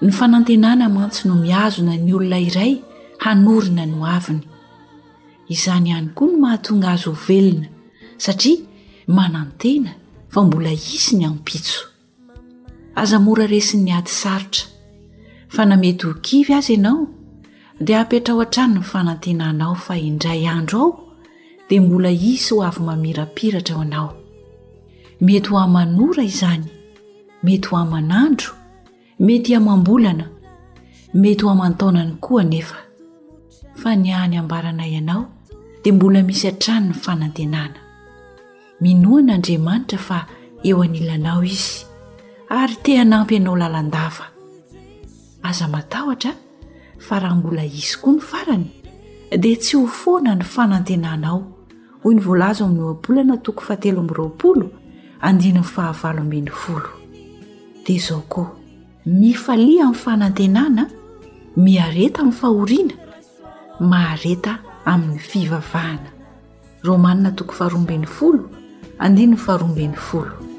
Ny fanantenana mantsy no mihazona ny olona iray hanorina ny hoaviny. Izany ihany koa no mahatonga azy ho velona, satria manantena fa mbola hisy ny ampitso. Aza mora resin'ny ady sarotra, fa na mety ho kivy aza ianao, dia apetraho hatrany ny fanantenanao fa indray andro ao dia mbola hisy ho avy mamirapiratra ho anao. Mety ho aman'ora izany, mety ho aman'andro, Mety amam-bolana, mety ho aman-taonany koa anefa, fa ny hany ambaranay anao dia mbola misy hatrany ny fanantenana. Minoa an'Andriamanitra fa eo anilanao Izy ary te hanampy anao lalandava. Aza matahotra fa raha mbola hisy koa ny farany dia tsy ho foana ny fanantenanao. hoy ny voalaza ao amin'ny ohabolana toko fahatelo amby roapolo andininy fahavalo ambin'ny folo dia izao koa mifalia amin'ny fanantenana miareta amin'ny fahoriana mahareta amin'ny fivavahana romanina toko faharoambin'ny folo andininy faharoambin'ny folo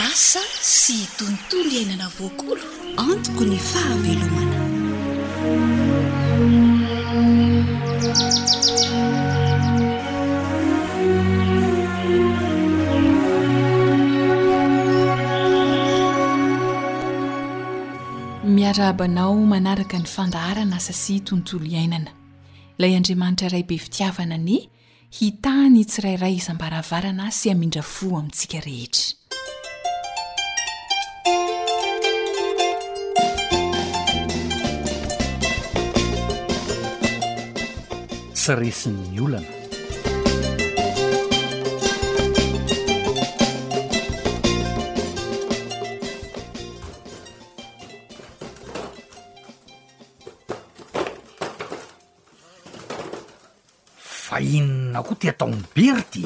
Asa sy tontolo iainana voakolo. Antoko ny fahavelomana. Miarahaba anao manaraka ny fandaharan'asa sy tontolo iainana. Ilay Andriamanitra iray be fitiavana anie Hitaha ny tsirairay isam-baravarana sy hamindra fo amintsika rehetra. Tsy resin'ny olana. Fa inona koa ty atao ny bery ty?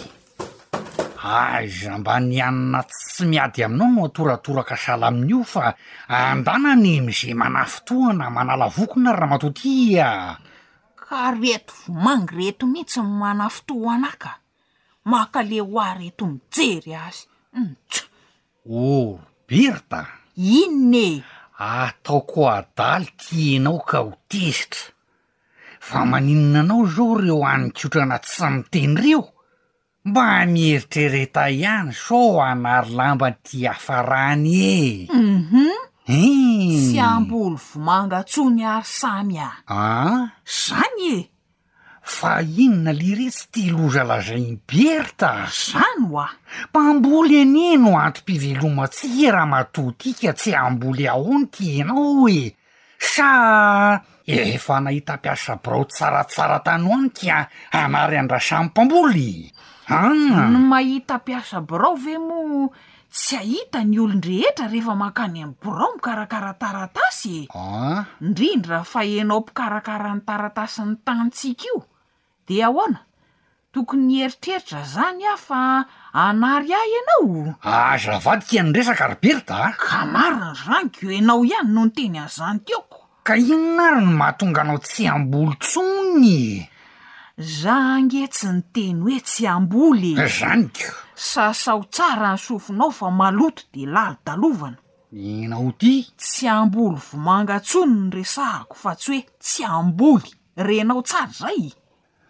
Aiza mba ny anona tsy miady aminao no atoratoraka sahala amin'io fa andana anie mizay manafintohana manala vokona ry ramatoa ty aa! Ka reto voamangy reto mihitsy no manafintohana ahy ka! Makaleo ho ahy reto mijery azy. Ntsy! Oh Bertha! Inona e? Ataoko ho adala ty ianao ka ho tezitra. Fa maninona anao zao reo haninkotrana tsy miteny reo? Mba mieritrereta ihany sao hanary lamba aty hiafarany e! Uhum! Hein! Tsy hamboly vomanga tsony ary samy a! An! Zany e! Fa inona liretsy ty loza lazain'i Bertha? Zany wa! Mpamboly anie no antom-pivelomantsika e ramatoa ty ka tsy hamboly ahoan ty enao e! Sa efa nahita mpiasa birao tsaratsara tany ho any ka hanary andrasan'ny mpamboly? An! Ny mahita mpiasa birao ve moa tsy hahita ny olon-drehetra rehefa mankany amin'ny birao mikarakara taratasy e? An! Indrindra fa ianao mpikarakara ny taratasin'ny tanintsika io Dia ahoana? Tokony nieritreritra izany aho fa hanary ahy ianao? Aza avadika ny resaka ry Bertha a! Ka marina ry Raniko, ianao ihany no niteny an'izany teo ko! Ka inona ary no mahatonga anao tsy hamboly intsony e? Za ange tsy niteny hoe tsy hamboly e! Zaniko! Sasao tsara ny sofinao fa maloto dia lalodalovana. Ianao ity? Tsy hamboly vomanga intsony no resahako fa tsy hoe tsy hamboly. Renao tsara izay?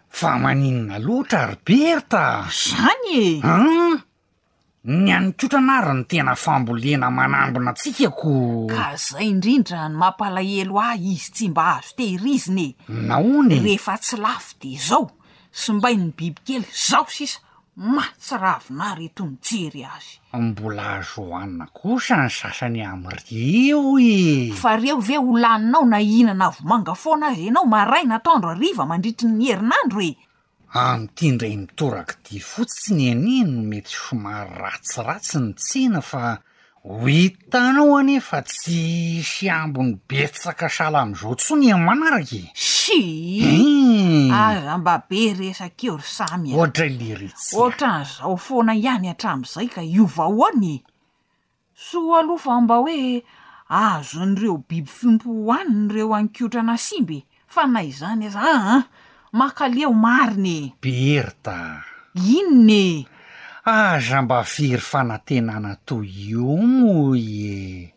Fa maninona loatra ry Bertha a! Zany e! An! Ny an'i Kotrana ary no tena fambolena manambina antsika ko! Ka zay indrindra no mampalahelo ahy izy tsy mba azo tehirizina e! Nahoana e? Rehefa tsy lafo de zao, simbain'ny bibikely zao sisa, Mahatsiravina ary eto mijery azy. Mbola azohanina kosa ny sasany amreo e! Fa reo ve ho laninao na hihinana vomanga foana aza ianao maraina atoandro hariva mandritry ny herinandro e! Amty indray mitoraka ty fotsiny anie no mety somary ratsiratsy ny tsena fa Ho hitanao anie fa tsy hisy ambiny betsaka sahala amin'izao intsony eo manaraka e! Shii! Aza mba be resaka eo ry Samy a! Ohatry ny Ritsia. Ohatran'izao foana ihany hatramin'izay ka hiova ahoana e! Soa aloha fa mba hoe azon'ireo biby fiompy hohaniny ireo haninkotrana simba e! Fa na izany aza aa! Makaleo ho marina e! Bertha a! Inona e! Aza mba very fanatenana toy io moa e!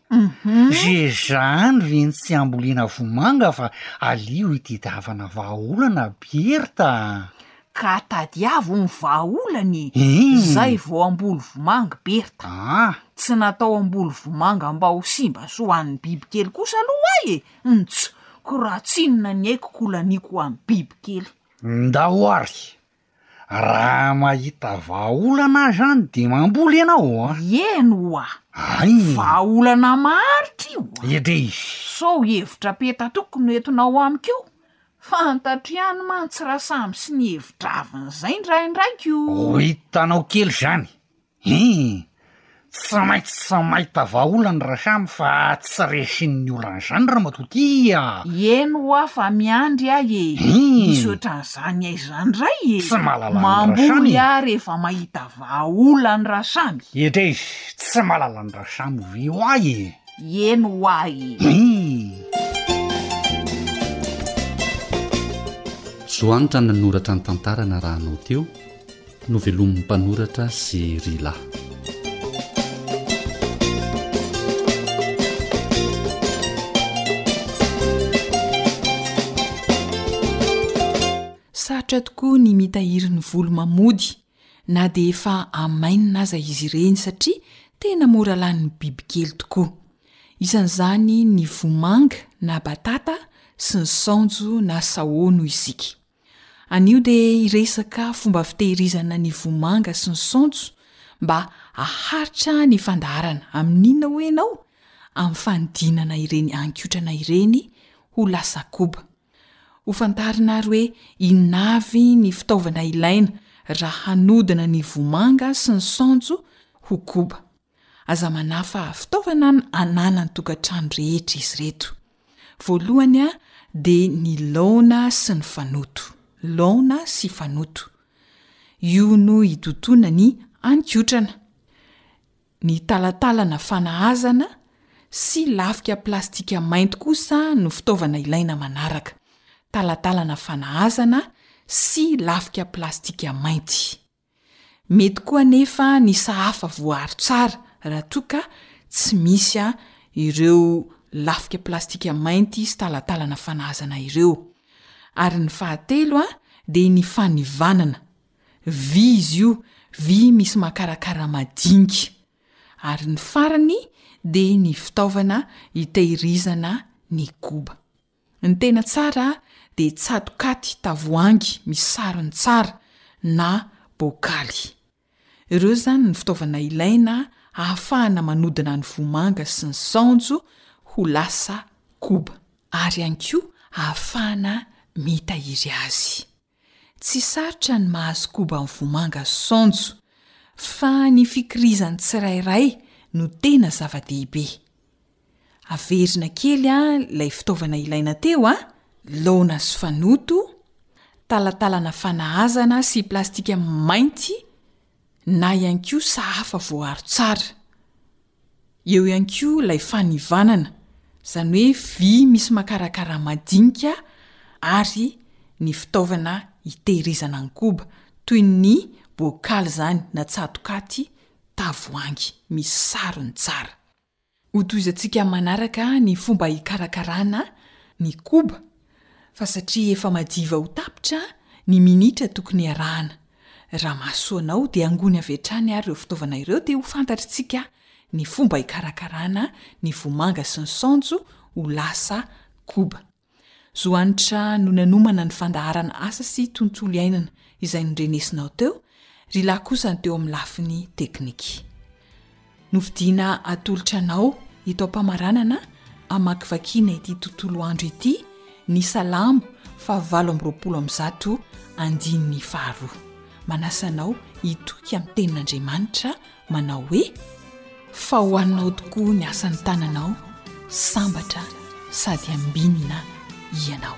Zezany re ny tsy ambolena vomanga fa alio itediavana vahaolana Bertha a! Ka tadiavo ny vahaolana e! Izay vao hamboly vomanga Bertha! Tsy natao hamboly vomanga mba ho simba soa an'ny bibikely kosa aloha ahy e! Nts, ko raha tsinona ny aiko ko laniako ho any biby kely. Ndao ary! Raha mahita vahaolana aza any dia mamboly ianao a! Eny oa! Ay! Vahaolana maharitra io a! Edeish! Sao hevitra peta-toko no entinao amiko eo? Fantatro ihany mantsy raha samy sy ny hevi-draviny izay ndraindraiko! Ho hitanao kely izany! Hii! Tsy maintsy tsy mahita vahaolana Rasham fa tsy resin'ny olona an'izany ramatoa ty a! Eny hoa fa miandry ahy e! Hii! Misy ohatran'izany aiza ndray e! Tsy mahalala an'i Rasham e! Mamboly ahy rehefa mahita vahaolana Rasham e! Edrey! Tsy mahalala an'i Rasham ve hoa e! Eny hoa e! Hii! Zohanitra no nanoratra ny tantara narahanao teo. Novelomin'ny mpanoratra sy ry lahy. Sarotra tokoa ny mitahiry ny volo mamody na dia efa hamainina aza izy ireny satria tena mora lanin'ny bibikely tokoa. Isan'izany ny vomanga na batata sy ny saonjo na sahoa no isika. Anio dia hiresaka fomba fitehirizana ny vomanga sy ny saonjo mba haharitra ny fandaharana amin'inona hoy ianao? amin'ny fanodinana ireny haninkotrana ireny ho lasa koba. Ho fantarina ary hoe inona avy ny fitaovana ilaina raha hanodina ny vomanga sy ny saonjo ho koba. Aza manafa fitaovana ananan'ny tokantrano rehetra izy ireto. Voalohany dia ny laona sy ny fanoto. Laona sy fanoto. Io no hidotoana ny haninkotrana. Ny talatalana fanahazana sy lafika plastika mainty kosa no fitaovana ilaina manaraka. Talatalana fanahazana sy lafika plastika mainty. Mety koa anefa ny sahafa voaaro tsara raha toa ka tsy misy ireo lafika plastika mainty sy talatalana fanahazana ireo. Ary ny fahatelo dia ny fanivanana. Vy izy io, vy misy makarakara madinika. Ary ny farany dia ny fitaovana hitehirizana ny koba. Ny tena tsara dia tsatokaty tavoahangy misy sarony tsara na bokaly. Ireo izany no fitaovana ilaina ahafahana manodina ny vomanga sy ny saonjo ho lasa koba. Ary ihany koa ahafahana mitahiry azy. Tsy sarotra ny mahazo koba ny vomanga sy saonjo, fa ny fikirizan'ny tsirairay no tena zava-dehibe. Averina kely ilay fitaovana ilaina teo an, laona sy fanoto, talatalana fanahazana sy plastika mainty na ihany koa sahafa voaaro tsara. Eo ihany koa ilay fanivanana, izany hoe vy misy makarakara madinika ary ny fitaovana hitehirizana ny koba, toy ny bocal izany na tsatokaty, tavoahangy misy sarony tsara. Hotohizantsika manaraka ny fomba hikarakarana ny koba fa satria efa madiva ho tapitra ny minitra tokony hiarahana. Raha mahasoa anao dia angony avy hatrany àry ireo fitaovana ireo dia ho fantatritsika ny fomba hikarakarana ny vomanga sy ny saonjo ho lasa koba. Zo Hanitra no nanomana ny fandaharana asa sy tontolo iainana izay nondrenesinao teo, Rila kosa ny teo amin'ny lafiny teknika. Nofidiana hatolotra anao eto am-pamaranana hamakivakiana ity tontolo andro ity ny Salamo fahavalo amby roapolo amby zato andininy faharoa. Manasa anao hitoky amin'ny Tenin'Andriamanitra manao hoe, Fa ho anao tokoa ny asan'ny tananao, sambatra sady ambinina hianao.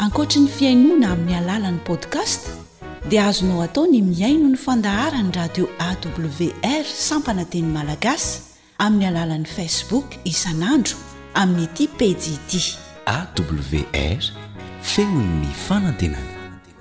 Ankoatry ny fihainoana amin'ny alalan'ny podcast dia azonao atao ny mihaino ny fandaharan'ny radio awr sampana teny malagasy amin'ny alalan'ny facebook isan'andro amin'ity pejy ity. AWR, feon'ny fanantenana.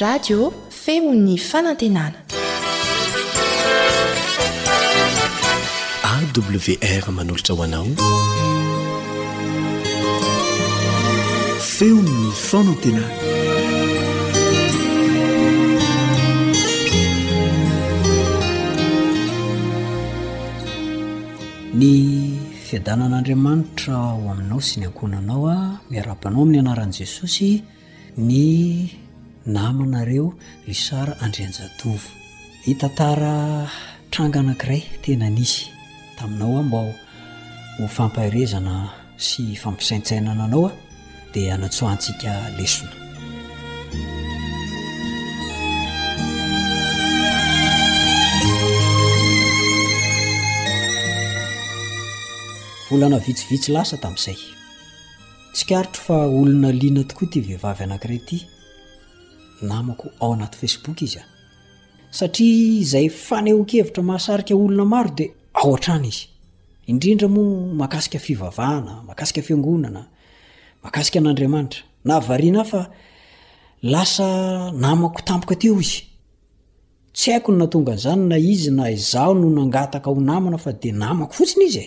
Radio feon'ny fanantenana. AWR manolotra ho anao. Feon'ny fanantenana. ny fiadanan'andriamanitra ho aminao sy ny ankohonanao a miarabanao amin'ny anaran'i jesosy Ny namanareo Richard Andrianjatovo. Hitantara tranga anankiray tena nisy taminao aho mba ho fampaherezana sy fampisaintsainana anao a dia hanatsoahantsika lesona. Volana vitsivitsy lasa tamin'izay. Tsikaritro fa olona liana tokoa ity vehivavy anankiray ity, namako ao anaty Facebook izy a! satria izay fanehoan-kevitra mahasarika olona maro dia ao hatrany izy, indrindra moa mahakasika fivavahana, mahakasika fiangonana, mahakasika an'Andriamanitra. Nahavariana ahy fa lasa namako tampoka teo izy. Tsy haiko ny nahatonga an'izany na izy na izaho no nangataka ho namana fa dia namako fotsiny izy e!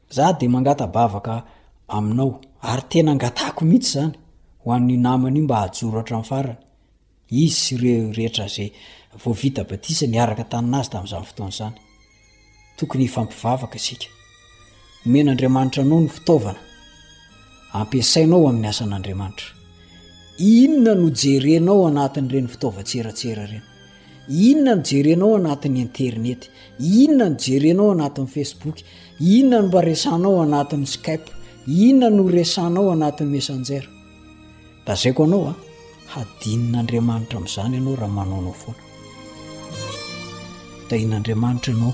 Za de mangata bavaka aminao ary tena angatahako mitsy zany ho an'io namana io mba hajoro hatram farany izy sy reo retra ze vo vita batisa niaraka taminazy tamzany fotoana zany tokony hifampivavaka isika omen'Andriamanitra anao ny fitaovana ampiasainao amin'ny asan'Andriamanitra inona no jerenao anatin'ireny fitaovan-tseratsera ireny Inona no jerenao anatin'ny interinety? Inona no jerenao anatin'ny Facebook? Inona no mba resahanao anatin'ny Skype? Inona no resahanao anatin'ny Messenger? Lazaiko anao a, hadinon'Andriamanitra amin'izany ianao raha manao anao foana. Tahin'Andriamanitra ianao.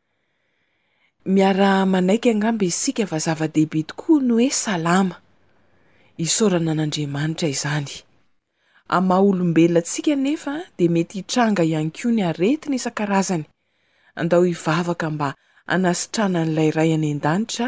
Miaraha-manaiky angamba isika fa zava-dehibe tokoa ny hoe salama. Isaorana an'Andriamanitra izany. Amin'ny maha-olombelona antsika anefa dia mety hitranga ihany koa ny aretina isan-karazany. Andao hivavaka mba hanasitrana an'ilay Ray any An-danitra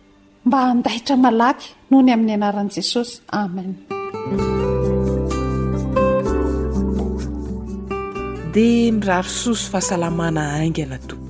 Mba handaitra malaky noho ny amin'ny anaran'i Jesosy. Amen. Dia mirary soa sy fahasalamana haingana tokoa.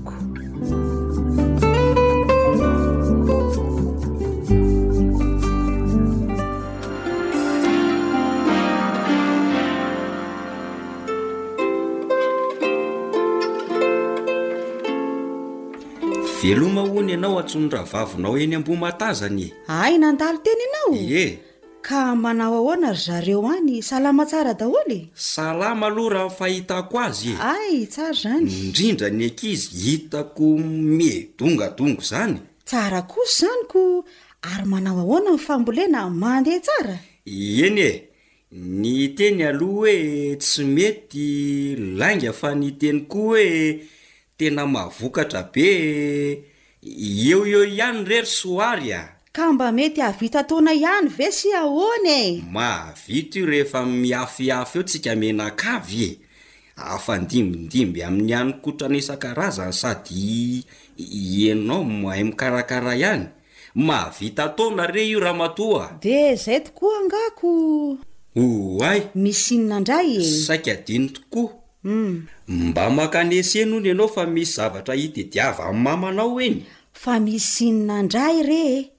Veloma hono ianao atsy ny rahavavinao eny Ambohimatazana e! Hay nandalo teny ianao? Ie! Ka manao ahoana ry zareo any, salama tsara daholo e? Salama aloha raha ny fahitako azy e! Hay, tsara izany! Indrindra ny ankizy hitako midongadonga izany! Tsara kosa izany ko! Ary manao ahoana ny fambolena, mandeha tsara? Ieny e! Ny hiteny aloha hoe tsy mety lainga fa ny hiteny koa hoe tena mahavokatra be e! Eo eo ihany re ry Soary a! Ka mba mety hahavita taona ihany ve sy ahoana e? Mahavita io rehefa miafiafy eo tsika menakavy e! Afandimbindimby amin'ny haninkotrana isan-karazany sady ianao mahay mikarakara ihany. Mahavita taona re io ramatoa a! De zay tokoa angaha ko! Oay! Misy inona ndray e? Saika adino tokoa! Hum! Mba makany ese nony ianao fa misy zavatra hitediava an'i mamanao eny! Fa misy inona ndray re e?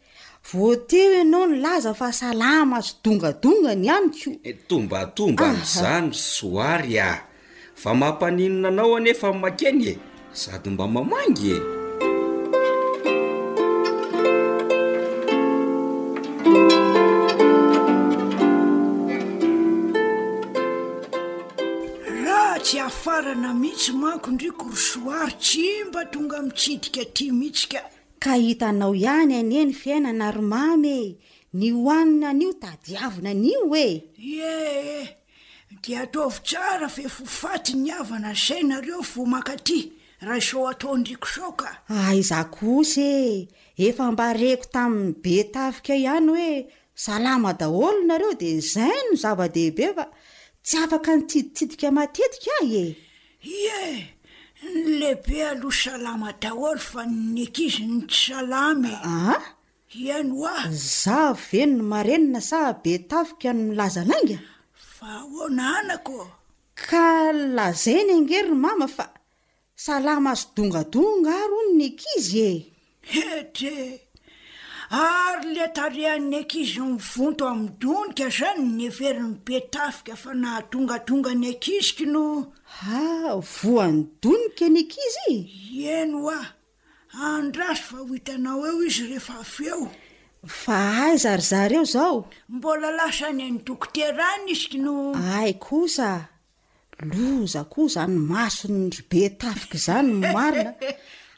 Vao teo ianao nilaza fa salama sy dongadongany ihany ko! Tombatomba an'izany ry soary a! Fa mampaninona anao anefa ny makeny e! Sady mba mamangy e! Raha tsy afarana mihitsy manko ndry korosoa ary tsy mba tonga mitsidika aty mihitsy ka! Ka hitanao ihany anie ny fiainana ry Mamy e! Ny hohanina anio tadiavina anio e! Iee e! Dia ataovy tsara fe fo faty ny havana zay nareo vo mankaty raha sao ataondriko sao ka. Aiza kosa e! Efa mba reko tamin'ny be tafika ihany hoe salama daholo nareo dia izay no zava-dehibe fa tsy afaka nitsiditsidika matetika ahy e! Ie! Ny lehibe aloha salama daholo fa ny ankizy no tsy salama e! An! Hihaino hoa! Izaho ve no marenina sa be tafika no milaza lainga? Fa ahoana anako? Ka lazainy ange ry mama fa salama sy dongadonga ary hono ny ankizy e! Hetre! Ary le tarehan'ny ankizy mivonto amin'ny donika zany ny heverin'i be tafika fa nahatongatonga ny ankiziko no. Ha! voan'ny donika ny ankizy? Hihaino hoa! Andraso fa ho hitanao eo izy rehefa avy eo. Fa aiza ry zareo zao? Mbola lasa any any dokotera any izy kno. Ay kosa a! Loza koa zany masony ry be tafika izany marina!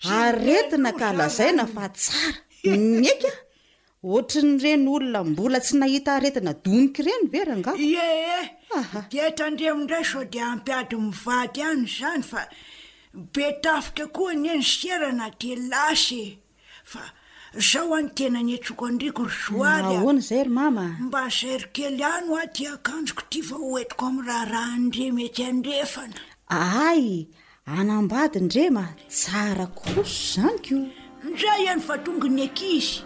Aretina ka lazaina fa tsara! Ny eka! Ohatrin'ireny olona mbola tsy nahita aretina donika ireny ve rangaha? Ie e! Dia tandremo indray sao dia hampiady mivady any izany fa be tafika koa anie ny siera na dia lasa e! Fa zao any tena niantsoko an-driako ry Zoary a! Ahoana izay ry Mama? Mba zairo kely any hoa ity akanjoko ity fa hoentiko amin'ny raharahan-dre mety andrefana. Aay! Anambady ndrema tsara kosa zany ko. Ndray any fa tonga ny ankizy.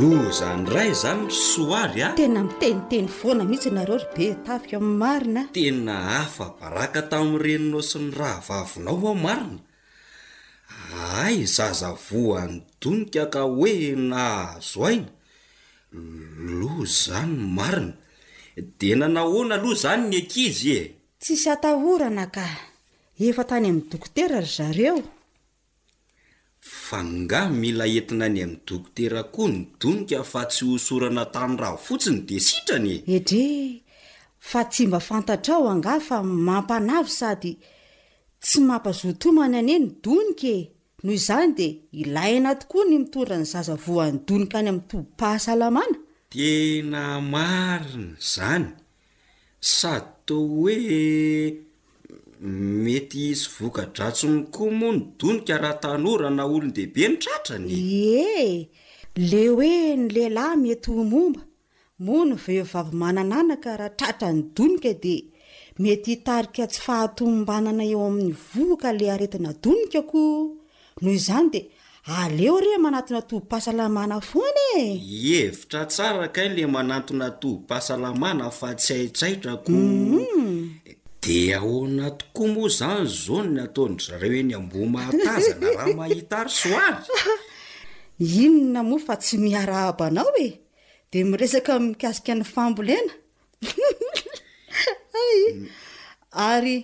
Loza ndray zany ry soary a. Tena miteniteny foana mihitsy nareo ry be tafika marina. Tena afa baraka tamin'ny reninao sy ny rahavavinao aho marina. Ahay zaza voan'ny donika ka hoe nahazo aina? Lo zany ny marina. Dia nanahoana aloha zany ny ankizy e? Tsisy atahorana ka. Efa tany amin'ny dokotera ry zareo. F'angaha mila entina any amin'ny dokotera koa ny donika fa tsy hosorana tany rava fotsiny dia sitrana e? Edrey, fa tsy mba fantatrao angaha fa mampanavy sady Tsy mampazoto homana anie ny donika e! Noho izany dia ilaina tokoa ny mitondra ny zaza voan'ny donika any amin'ny tobim-pahasalamana. Tena marina izany, sady toa hoe mety hisy voka-dratsiny koa moa ny donika raha tanora na olon-dehibe no tratrany e! Ie, le hoe ny lehilahy mety ho momba, Moa ny vehivavy manana anaka raha tratran'ny donika dia mety hitarika tsy fahatomombanana eo amin'ny vohoka ilay aretina donika koa noho izany dia aleo re manatona tobim-pahasalamana foana e! Hevitra tsara kay le manantona tobim-pahasalamana fa tsy haitsaitra ko de ahoana tokoa moa zany zao ny ataon-dry zareo eny Ambohimahatazana raha mahita ry soary? Inona moa fa tsy miarahaba anao e! dia miresaka mikasika ny fambolena ay ary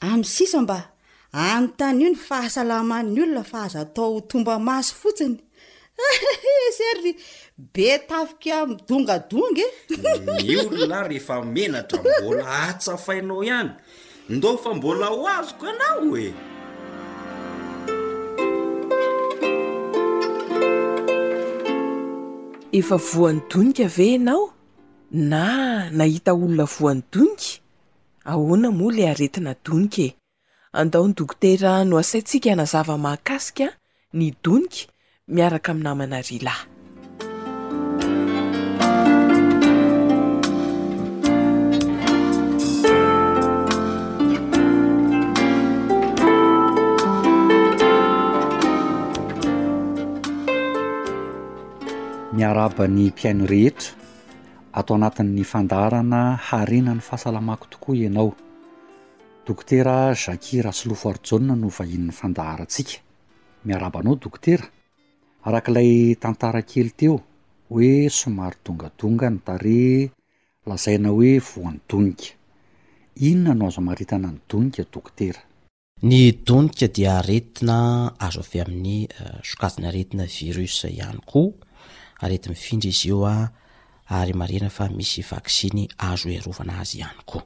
amy sisa mba anontanio ny fahasalaman'ny olona fa aza atao ho tomba maso fotsiny sery be tafika midongadonga e ny olona rehefa menatra mbola atsafainao ihany Ndao fa mbola ho azoko anao e! Efa voan'ny donika ve ianao na nahita olona voan'ny donika? Ahoana moa ilay aretina donika e? Andao ny dokotera no asaintsika hanazava mahakasika ny donika miaraka amin'ny namana ry lahy. Miarahaba ny mpihaino rehetra ato anatin'ny fandaharana Harena ny fahasalamako tokoa ianao. Dokotera Jacky Rasolofoarijaona no vahinin'ny fandaharantsika. Miarahaba anao Dokotera. Araka ilay tantara kely teo hoe somary dongadonga ny tarehy lazaina hoe voan'ny donika. Inona no azo amaritana ny donika Dokotera? Ny donika dia aretina azo avy amin'ny sokajin'aretina, virus, ihany koa. Areti-mifindra izy io ary marihina fa misy vaksiny azo iarovana azy ihany koa.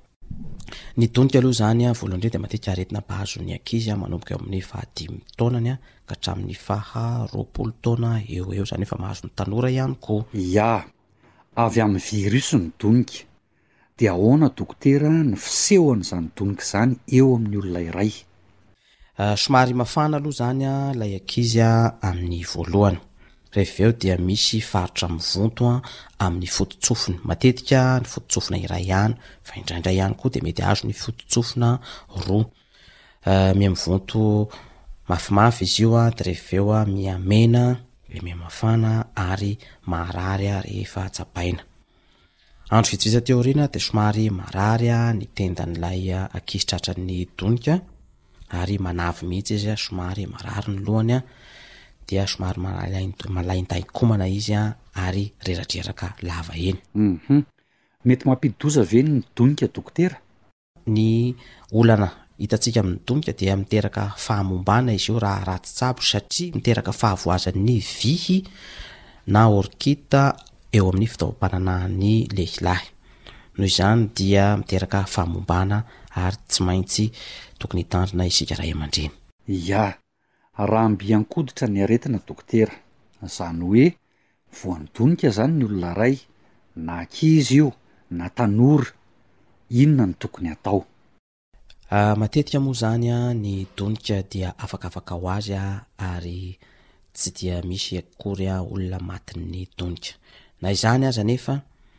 Ny donika aloha izany voalohany indrindra dia matetika aretina mpahazo ny ankizy manomboka eo amin'ny faha dimy taonany ka hatramin'ny faha roapolo taona eo ho eo, izany hoe efa mahazo ny tanora ihany koa. Ia, avy amin'ny virus ny donika. Dia ahoana dokotera ny fisehoan'izany donika izany eo amin'ny olona iray? Somary mafana aloha izany ilay ankizy amin'ny voalohany. Rehefa avy eo dia misy faritra mivonto amin'ny foto-tsofiny. Matetika ny foto-tsofina iray ihany fa indraindray ihany koa dia mety hahazo ny foto-tsofina roa. Miha-mivonto mafimafy izy io dia rehefa avy eo miha-mena, dia miha-mafana ary maharary rehefa tsapaina. Andro vitsivitsy aty aoriana dia somary marary ny tendan'ilay ankizy tratran'ny donika ary manavy mihitsy izy, somary marary ny lohany dia somary malain-tahinkomana izy ary reradreraka lava eny. Mety mampidi-doza ve ny donika dokotera? Ny olana hitantsika amin'ny donika dia miteraka fahamombana izy io raha ratsy tsabo satria miteraka fahavoazan'ny vihy na orchite eo amin'ny fitaovam-pananahan'ny lehilahy. Noho izany dia miteraka fahamombana ary tsy maintsy tokony hitandrina isika ray aman-dreny. Iyaa! Raha mby ankoditra ny aretina dokotera, zany hoe voan'ny donika zany ny olona ray, na ankizy io na tanora, inona no tokony atao? Matetika moa zany ny donika dia afakafaka ho azy ary tsy dia misy akory olona matin'ny donika. Na izany aza anefa,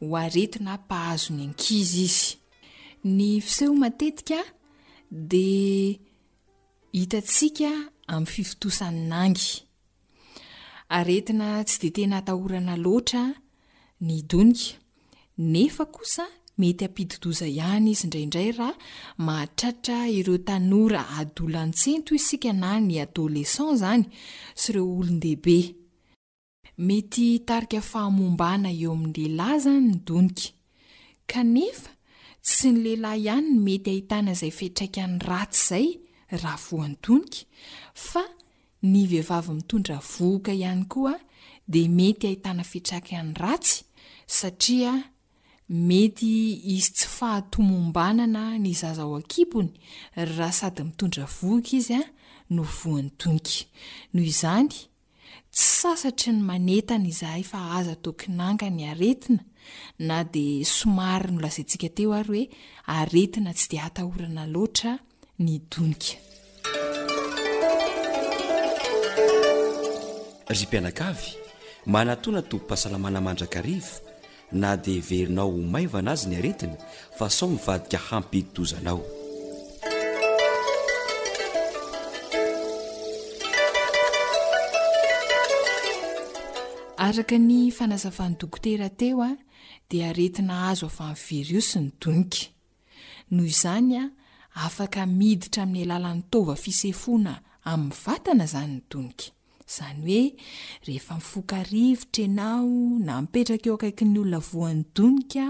ho aretina mpahazo ny ankizy izy. Ny fiseho matetika dia hitantsika amin'ny fifotosan'ny nangy. Aretina tsy dia tena atahorana loatra ny donika, nefa kosa mety hampidi-doza ihany izy indraindray raha mahatratra ireo tanora adolantsento isika na ny adolescents izany sy ireo olon-dehibe. Mety hitarika fahamombana eo amin'ny lehilahy izany ny donika. Kanefa, tsy ny lehilahy ihany no mety hahitana izay fiantraikany ratsy izay raha voan-tonika, fa ny vehivavy mitondra vohoka ihany koa dia mety hahitana fiantraikany ratsy, satria mety hisy tsy fahatomombanana ny zaza ao an-kibony raha sady mitondra vohoka izy no voan-tonika. Noho izany, Tsy sasatry ny manentana izahay fa aza atao kinanga ny aretina na dia somary nolazaintsika teo ary hoe aretina tsy dia atahorana loatra ny donika. Ry mpianakavy, manatona tobim-pahasalamana mandrakariva Na dia heverinao ho maivana azy ny aretina, fa sao mivadika hampidi-doza anao. Araka ny fanazavan'ny dokotera teo, dia aretina azo avy amin'ny viriosy ny donika. Noho izany, afaka miditra amin'ny alalan'ny taova fisefoana amin'ny vatana izany ny tonika. Izany hoe, rehefa mifoka rivotra ianao na mipetraka eo akaikin'ny olona voan'ny tonika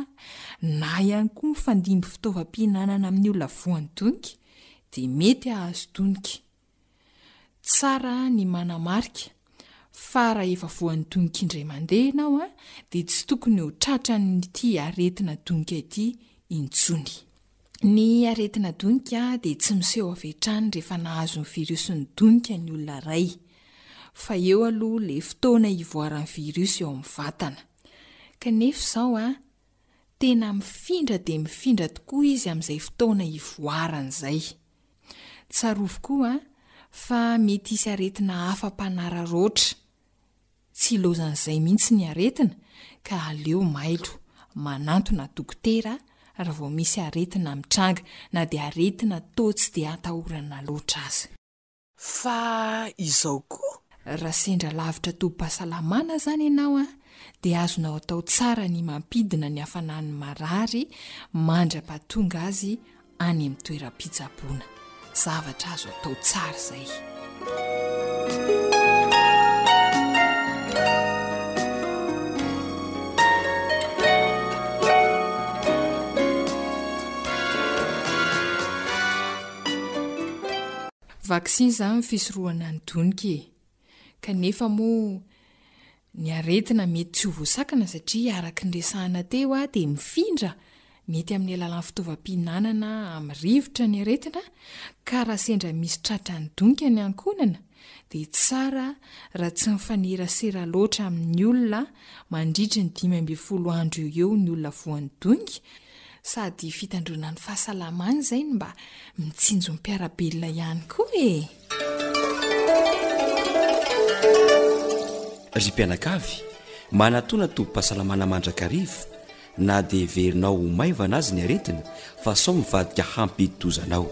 na ihany koa mifandimby fitaovam-pihinanana amin'ny olona voan'ny tonika, dia mety hahazo tonika. Tsara ny manamarika fa raha efa voan'ny donika indray mandeha ianao dia tsy tokony ho tratran'ity aretina donika ity intsony. Ny aretina donika dia tsy miseho avy hatrany rehefa nahazo ny virus ny donika ny olona iray, fa eo aloha ilay fotoana hivoaran'ny virus eo amin'ny vatana. Kanefa izao, tena mifindra dia mifindra tokoa izy amin'izay fotoana hivoarany izay. Tsarovy koa fa mety hisy aretina hafa mpanararaotra. Tsy ilaozan'izay mihitsy ny aretina ka aleo mailo manantona dokotera raha vao misy aretina mitranga na dia aretina toa tsy dia atahorana loatra aza. Fa izao koa? Raha sendra lavitra tobim-pahasalamana azany ianao dia azonao atao tsara ny mampidina ny hafanan'ny marary mandra-pahatonga azy any amin'ny toeram-pitsaboana. Zavatra azo atao tsara izay. Vaccin zany fisorohana ny donika e! Kanefa moa ny aretina mety tsy ho voasakana satria araka ny resahana teo a dia mifindra mety amin'ny alalan'ny fitaovam-pihinanana amin'ny rivotra ny aretina ka raha sendra misy tratran'ny donika ny ankohonana dia tsara raha tsy mifanerasera loatra amin'ny olona mandritry ny dimy ambin'ny folo andro eo eo ny olona voan'ny doinga sady fitandroana ny fahasalamany izay no mba mitsinjo ny mpiara-belona ihany koa e! Ry mpianakavy, manatona tobim-pahasalamana mandrakariva Na dia heverinao ho maivana azy ny aretina, fa sao mivadika hampidi-doza anao.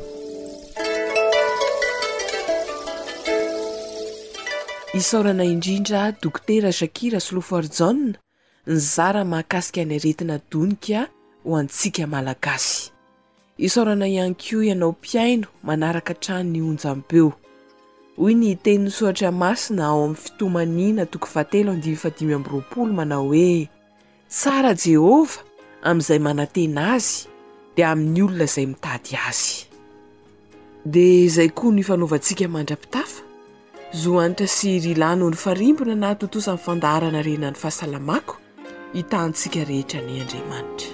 Isaorana indrindra Dokotera Shaky Rasolofoarijaona nizara mahakasika ny aretina donika ho antsika Malagasy. Isaorana ihany koa ianao mpihaino manaraka hatrany ny onjampeo. Hoy ny tenin'ny Soratra Masina ao amin'ny Fitomaniana toko fahatelo andinin'ny fahadimy amby roapolo manao hoe, Tsara Jehovah amin'izay manantena azy, dia amin'ny olona izay mitady azy. Dia izay koa no ifanaovantsika mandra-pitafa, zo hanitra sy rilà noho ny farimbona na tontosa ny fandaharana harena ny fahasalamako, hitahantsika rehetra anie Andriamanitra.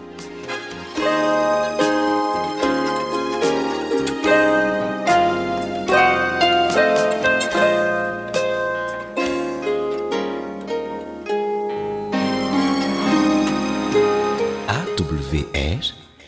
AWR.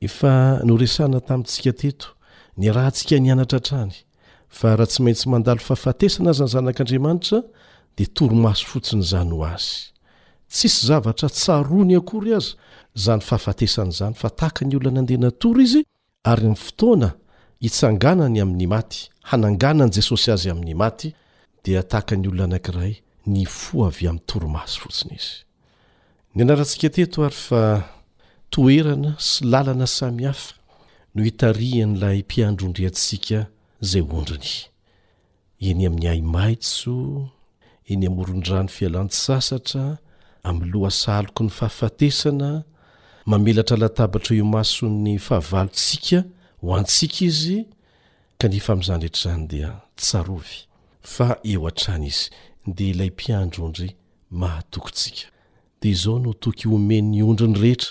Efa noresahana tamintsika teto, niarahantsika nianatra hatrany, fa raha tsy maintsy mandalo fahafatesana aza ny zanak'Andriamanitra, dia torimaso fotsiny izany ho azy. Tsisy zavatra tsaroany akory aza izany fahafatesana izany, fa tahaka ny olona nandeha natory izy, ary amin'ny fotoana hitsanganany amin'ny maty, hananganan'i Jesosy azy amin'ny maty, dia tahaka ny olona anankiray nifoha avy amin'ny torimaso fotsiny izy. Nianarantsika teto ary fa toerana sy lalana samihafa no itarihan'ilay mpiandrondry antsika izay ondriny. Eny amin'ny ahi-maitso, eny amoron-drano fialan-tsasatra, amin'ny lohasaloky ny fahafatesana, mamelatra latabatra eo imason'ny fahavalontsika ho antsika izy, kanefa amin'izany rehetra izany dia tsarovy fa eo hatrany izy, dia ilay mpiandrondry mahatoky tsika. Dia izao no toky homen'ny ondriny rehetra,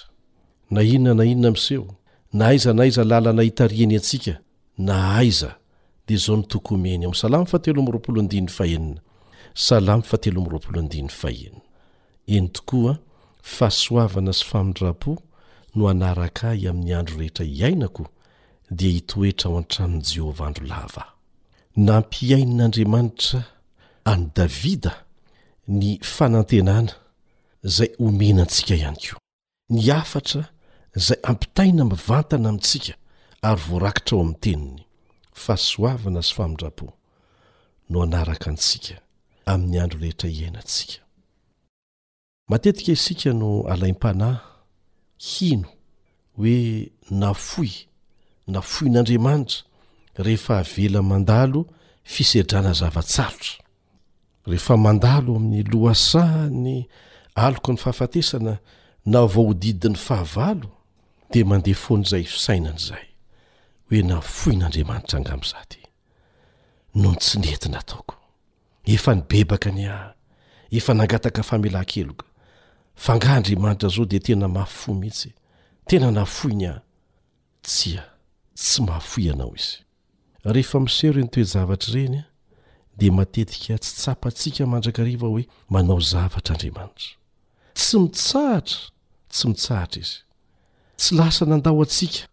na inona na inona miseho, na aiza na aiza lalana hitarihany antsika, na aiza, dia izao no toky homeny ao Salamo fahatelo amby roapolo andininy fahenina, Salamo fahatelo amby roapolo andininy fahenina, Eny tokoa, fahasoavana sy famindram-po no hanaraka ahy amin'ny andro rehetra hiainako, dia hitoetra ao an-tranon'i Jehovah andro lava aho. Nampihain'Andriamanitra an'i Davida ny fanantenana izay omena antsika ihany koa. Ny hafatra izay ampitaina mivantana amintsika ary voarakitra ao amin'ny Teniny, fahasoavana sy famindram-po, no hanaraka antsika amin'ny andro rehetra iainantsika. Matetika isika no alaim-panahy hino hoe nafoy nafoin'Andriamanitra rehefa avela mandalo fisedrana zava-tsarotra. Rehefa mandalo amin'ny lohasahan'ny aloky ny fahafatesana na voahodidin'ny fahavalo dia mandeha foana izay fisainana izay hoe nafoin'Andriamanitra angaha amin'izaho ity noho ny tsy nety nataoko. Efa nibebaka ny ahy, efa nangataka famelan-keloka. Fa angaha Andriamanitra izao dia tena mafy fo mihitsy? Tena nafoiny ahy? Tsia, tsy mahafoy anao Izy. Rehefa miseho ireny toe-javatra ireny, dia matetika tsy tsapantsika mandrakariva hoe manao zavatra Andriamanitra. Tsy mitsahatra tsy mitsahatra Izy. Tsy lasa nandao antsika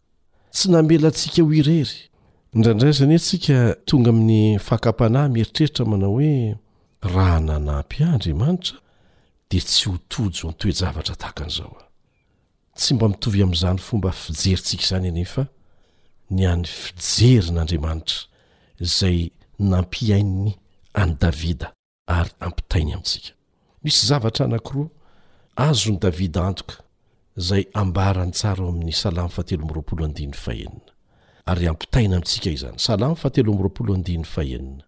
Tsy namela antsika ho irery. Indraindray aza anie tsika tonga amin'ny fakam-panahy mieritreritra manao hoe, Raha nanampy ahy Andriamanitra dia tsy ho tojo an-toe-javatra tahaka an'izao aho. Tsy mba mitovy amin'izany fomba fijerintsika izany anefa ny an'ny fijerin'Andriamanitra izay nampiain'ny an'i Davida. ary ampitainy amintsika misy zavatra anankiroa azony davida antoka izay ambarany tsara ao amin'ny salamo fahatelo amroapolo andiny fahenina ary ampitaina amintsika izany salamo fahatelo amroapolo andiny fahenina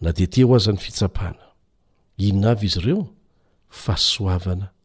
na dia te ho azan'ny fitsapana inona avy izy ireo fahasoavana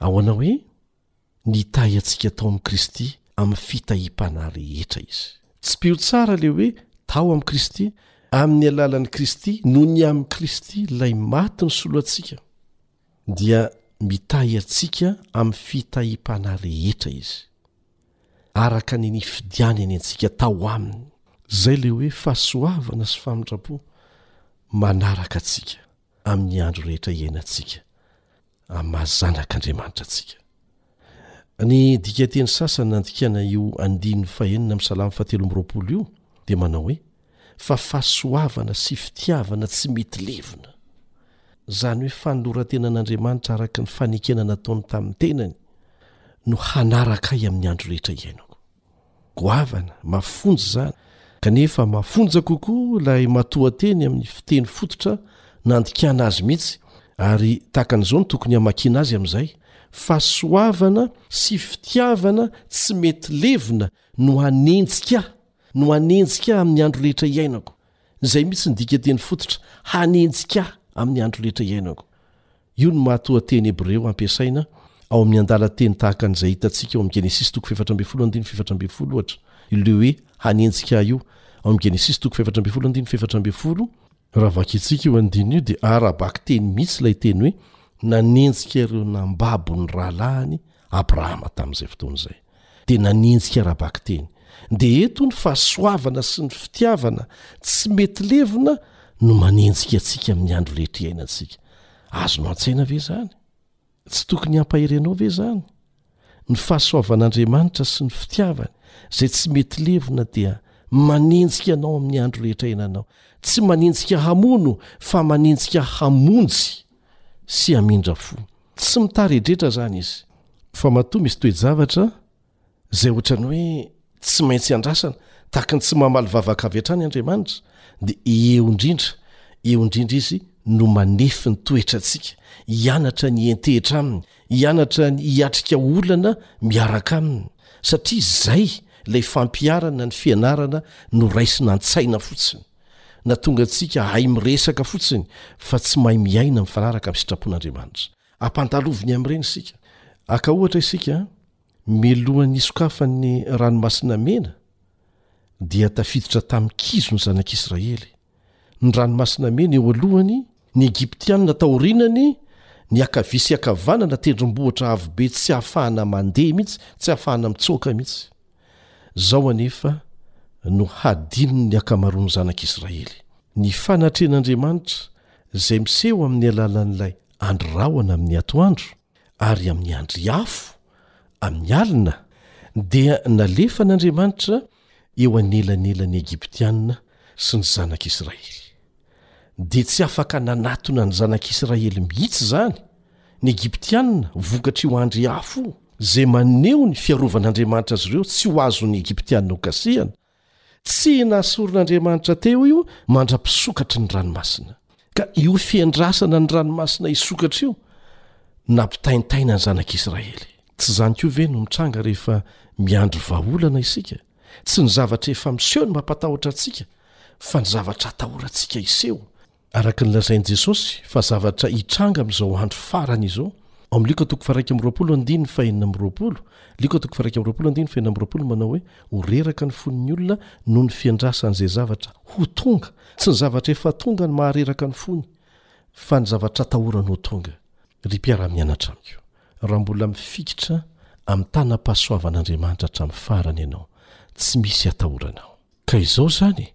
Ahoana hoe? Nitahy antsika tao amin'i Kristy amin'ny fitahiam-panahy rehetra izy. Tsipio tsara ilay hoe tao amin'i Kristy, amin'ny alalan'i Kristy, noho ny amin'i Kristy, ilay maty nisolo antsika, dia mitahy antsika amin'ny fitahiam-panahy rehetra izy, araka ny nifidianany antsika tao aminy. Izay ilay hoe fahasoavana sy famindram-po manaraka antsika. amin'ny andro rehetra iainantsika amin'ny maha zanak'Andriamanitra antsika. Ny dikanteny sasany nandikana io andininy fahenina amin'ny salamo fahatelo amby roapolo io dia manao hoe fa fahasoavana sy fitiavana tsy mety levona. Izany hoe fanolorantena an'Andriamanitra araka ny fanekena nataony tamin'ny tenany no hanaraka ahy amin'ny andro rehetra iainako. goavana, mafonja izany, kanefa mafonja kokoa ilay matoateny amin'ny fiteny fototra nandikana azy mihitsy, ary tahaka an'izao no tokony hamakiana azy amin'izay, Fahasoavana sy fitiavana tsy mety levona no hanenjika ahy, no hanenjika ahy amin'ny andro rehetra iainako. Izay mihitsy ny dikanteny fototra, hanenjika ahy amin'ny andro rehetra iainako. Io no maha-toa teny hebreo ampiasaina ao amin'ny andalan-teny tahaka an'izay hitantsika ao amin'ny Genesisy toko fahefatra ambin'ny folo andininy fahefatra ambin'ny folo, ohatra, io le hoe hanenjika ahy io, ao amin'ny Genesisy toko fahefatra ambin'ny folo andininy fahefatra ambin'ny folo. Raha vakintsika io andininy io dia ara-bakiteny mihitsy ilay teny hoe nanenjika ireo nambabo ny rahalahiny Abrahama tamin'izay fotoana izay. dia nanenjika ara-bakiteny. Dia eto ny fahasoavana sy ny fitiavana tsy mety levona no manenjika antsika amin'ny andro rehetra iainantsika. Azonao an-tsaina ve izany? Tsy tokony hampahery anao ve izany? Ny fahasoavan'Andriamanitra sy ny fitiavany izay tsy mety levona dia manenjika anao amin'ny andro rehetra iainanao. Tsy manenjika hamono fa manenjika hamonjy. sy hamindra fo. Tsy mitaredretra izany izy. Fa matoa misy toe-javatra izay ohatran'ny hoe tsy maintsy andrasana, tahaka ny tsy mamaly vavaka avy hatrany Andriamanitra, dia eo indrindra, eo indrindra Izy no manefy ny toetrantsika, hianatra ny hiantehitra Aminy, hianatra ny hiatrika olana miaraka Aminy, satria izay ilay fampiharana ny fianarana noraisina an-tsaina fotsiny. na tonga antsika hahay miresaka fotsiny fa tsy mahay miaina mifanaraka amin'ny sitrapon'Andriamanitra. Ampandalovin'ny amin'ireny isika. Aka ohatra isika, Mialohan'ny hisokafan'ny Ranomasina Mena, dia tafiditra tamin-kizo ny Zanak'Israely. Ny Ranomasina Mena eo alohany Ny Egyptiana taorinany, ny ankavia sy ankavanana tendrombohitra avo be tsy ahafahana mandeha mihitsy, tsy ahafahana mitsoaka mihitsy. Zao anefa no hadino ny ankamaroan'ny zanak' Israely. Ny fanatrehan' Andriamanitra zay miseho amin' ny alalan' ilay andry rahona amin' ny atoandro ary amin' ny andry afo amin' ny alina dia nalefan' Andriamanitra eo anelanelan'ny Egyptiana sy ny Zanak'Israely. Dia tsy afaka nanatona ny Zanak'Israely mihitsy izany ny Egyptiana vokatr'io andry afo io, izay maneho ny fiarovan'Andriamanitra azy ireo tsy ho azon'ny Egyptiana hokasihana, tsy nasoron'Andriamanitra teo io mandra-pisokatry ny ranomasina. ka io fiandrasana ny ranomasina hisokatra io nampitaintaina ny zanak'israely tsy zany koa ve no mitranga rehefa miandry vahaolana isika tsy ny zavatra efa miseho ny mampatahotra antsika fa ny zavatra atahorantsika iseho araka ny lazain'i jesosy fa zavatra hitranga amin'izao andro farany izao ao amin'ny lioka toko faraika amroapolo andiny fahenina amroapolo lioka toko faraika amroapolo andiny fahenina amroapolo manao hoe horeraka ny fon'ny olona noho ny fiandrasan'izay zavatra ho tonga Tsy ny zavatra efa tonga no mahareraka ny fony fa ny zavatra atahorany ho tonga. Ry mpiara-mianatra amiko, raha mbola mifikitra amin'ny tanam-pahasoavan'Andriamanitra hatramin'ny farany ianao, tsy misy atahoranao. Ka izao izany e,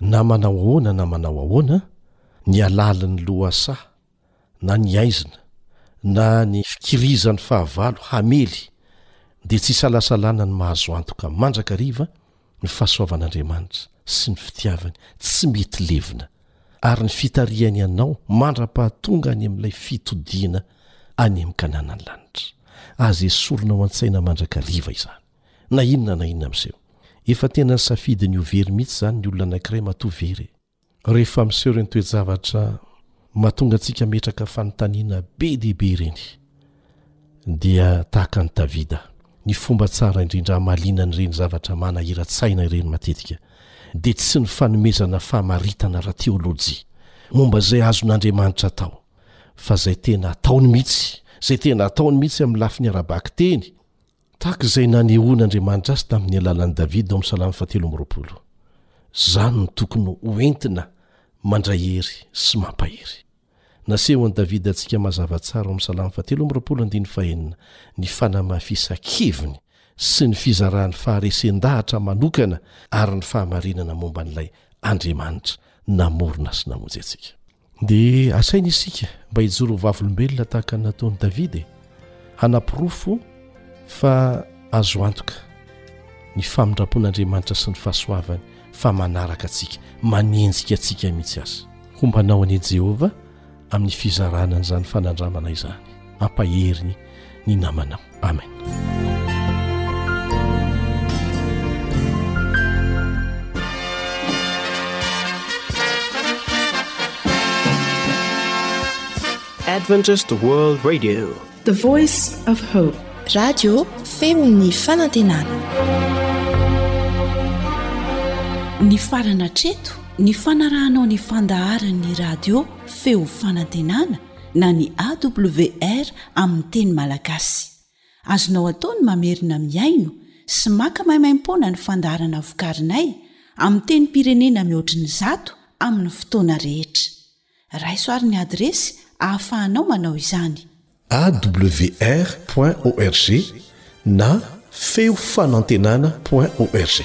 na manao ahoana na manao ahoana, ny halalin'ny lohasaha, na ny aizina na ny fikirizan'ny fahavalo hamely dia tsy isalasalana ny mahazo antoka mandrakariva ny fahasoavan'Andriamanitra sy ny fitiavany tsy mety levona ary ny fitarihany anao mandra-pahatonga any amin'ilay fitodiana any amin'ny kananan'ny lanitra aza esorina ao an-tsaina mandrakariva izany na inona na inona amin'seho efa tena ny safidiny ho very mihitsy izany ny olona anankiray matoa very e Rehefa miseho ireny toe-javatra mahatonga antsika hametraka fanontaniana be dia be ireny, dia tahaka an'i Davida, ny fomba tsara indrindra hamaliana an'ireny zavatra manahira-tsaina ireny matetika, dia tsy ny fanomezana famaritana ara-teolojia momba izay azon'Andriamanitra atao, fa izay tena ataony mihitsy, izay tena ataony mihitsy amin'ny lafiny ara-bakiteny. Tahaka izay nanehoan'Andriamanitra azy tamin'ny alalan'i Davida ao amin'ny Salamo fahatelo amby roapolo, izany no tokony ho entina mandray hery sy mampahery. Nasehon'i Davida antsika mazava tsara ao amin'ny Salamo fahatelo amby roapolo andininy fahenina ny fanamafisan-keviny sy ny fizarany faharesen-dahatra manokana ary ny fahamarinana momba an'ilay Andriamanitra namorona sy namonjy antsika. Dia asaina isika mba hijoro ho vavolombelona tahaka ny nataon'i Davida e, hanaporofo fa azo antoka ny famindram-pon'Andriamanitra sy ny fahasoavany fa manaraka antsika, manenjika antsika mihitsy aza. Homba anao anie Jehovah amin'ny fizarana an'izany fanandramana izany. Ampahery ny namanao. Amen. Adventist World Radio, the voice of hope. Radio Femini Fanantenana. Ny farana treto, ny fanarahanao ny fandaharan'ny radio Feo Fanantenana na ny AWR amin'ny teny malagasy. Azonao atao ny mamerina mihaino sy maka maimaimpoana ny fandaharana vokarinay amin'ny tenim-pirenena mihoatry ny zato amin'ny fotoana rehetra. Raiso àry ny adiresy ahafahanao manao izany. awr point org na feo fanantenana point org.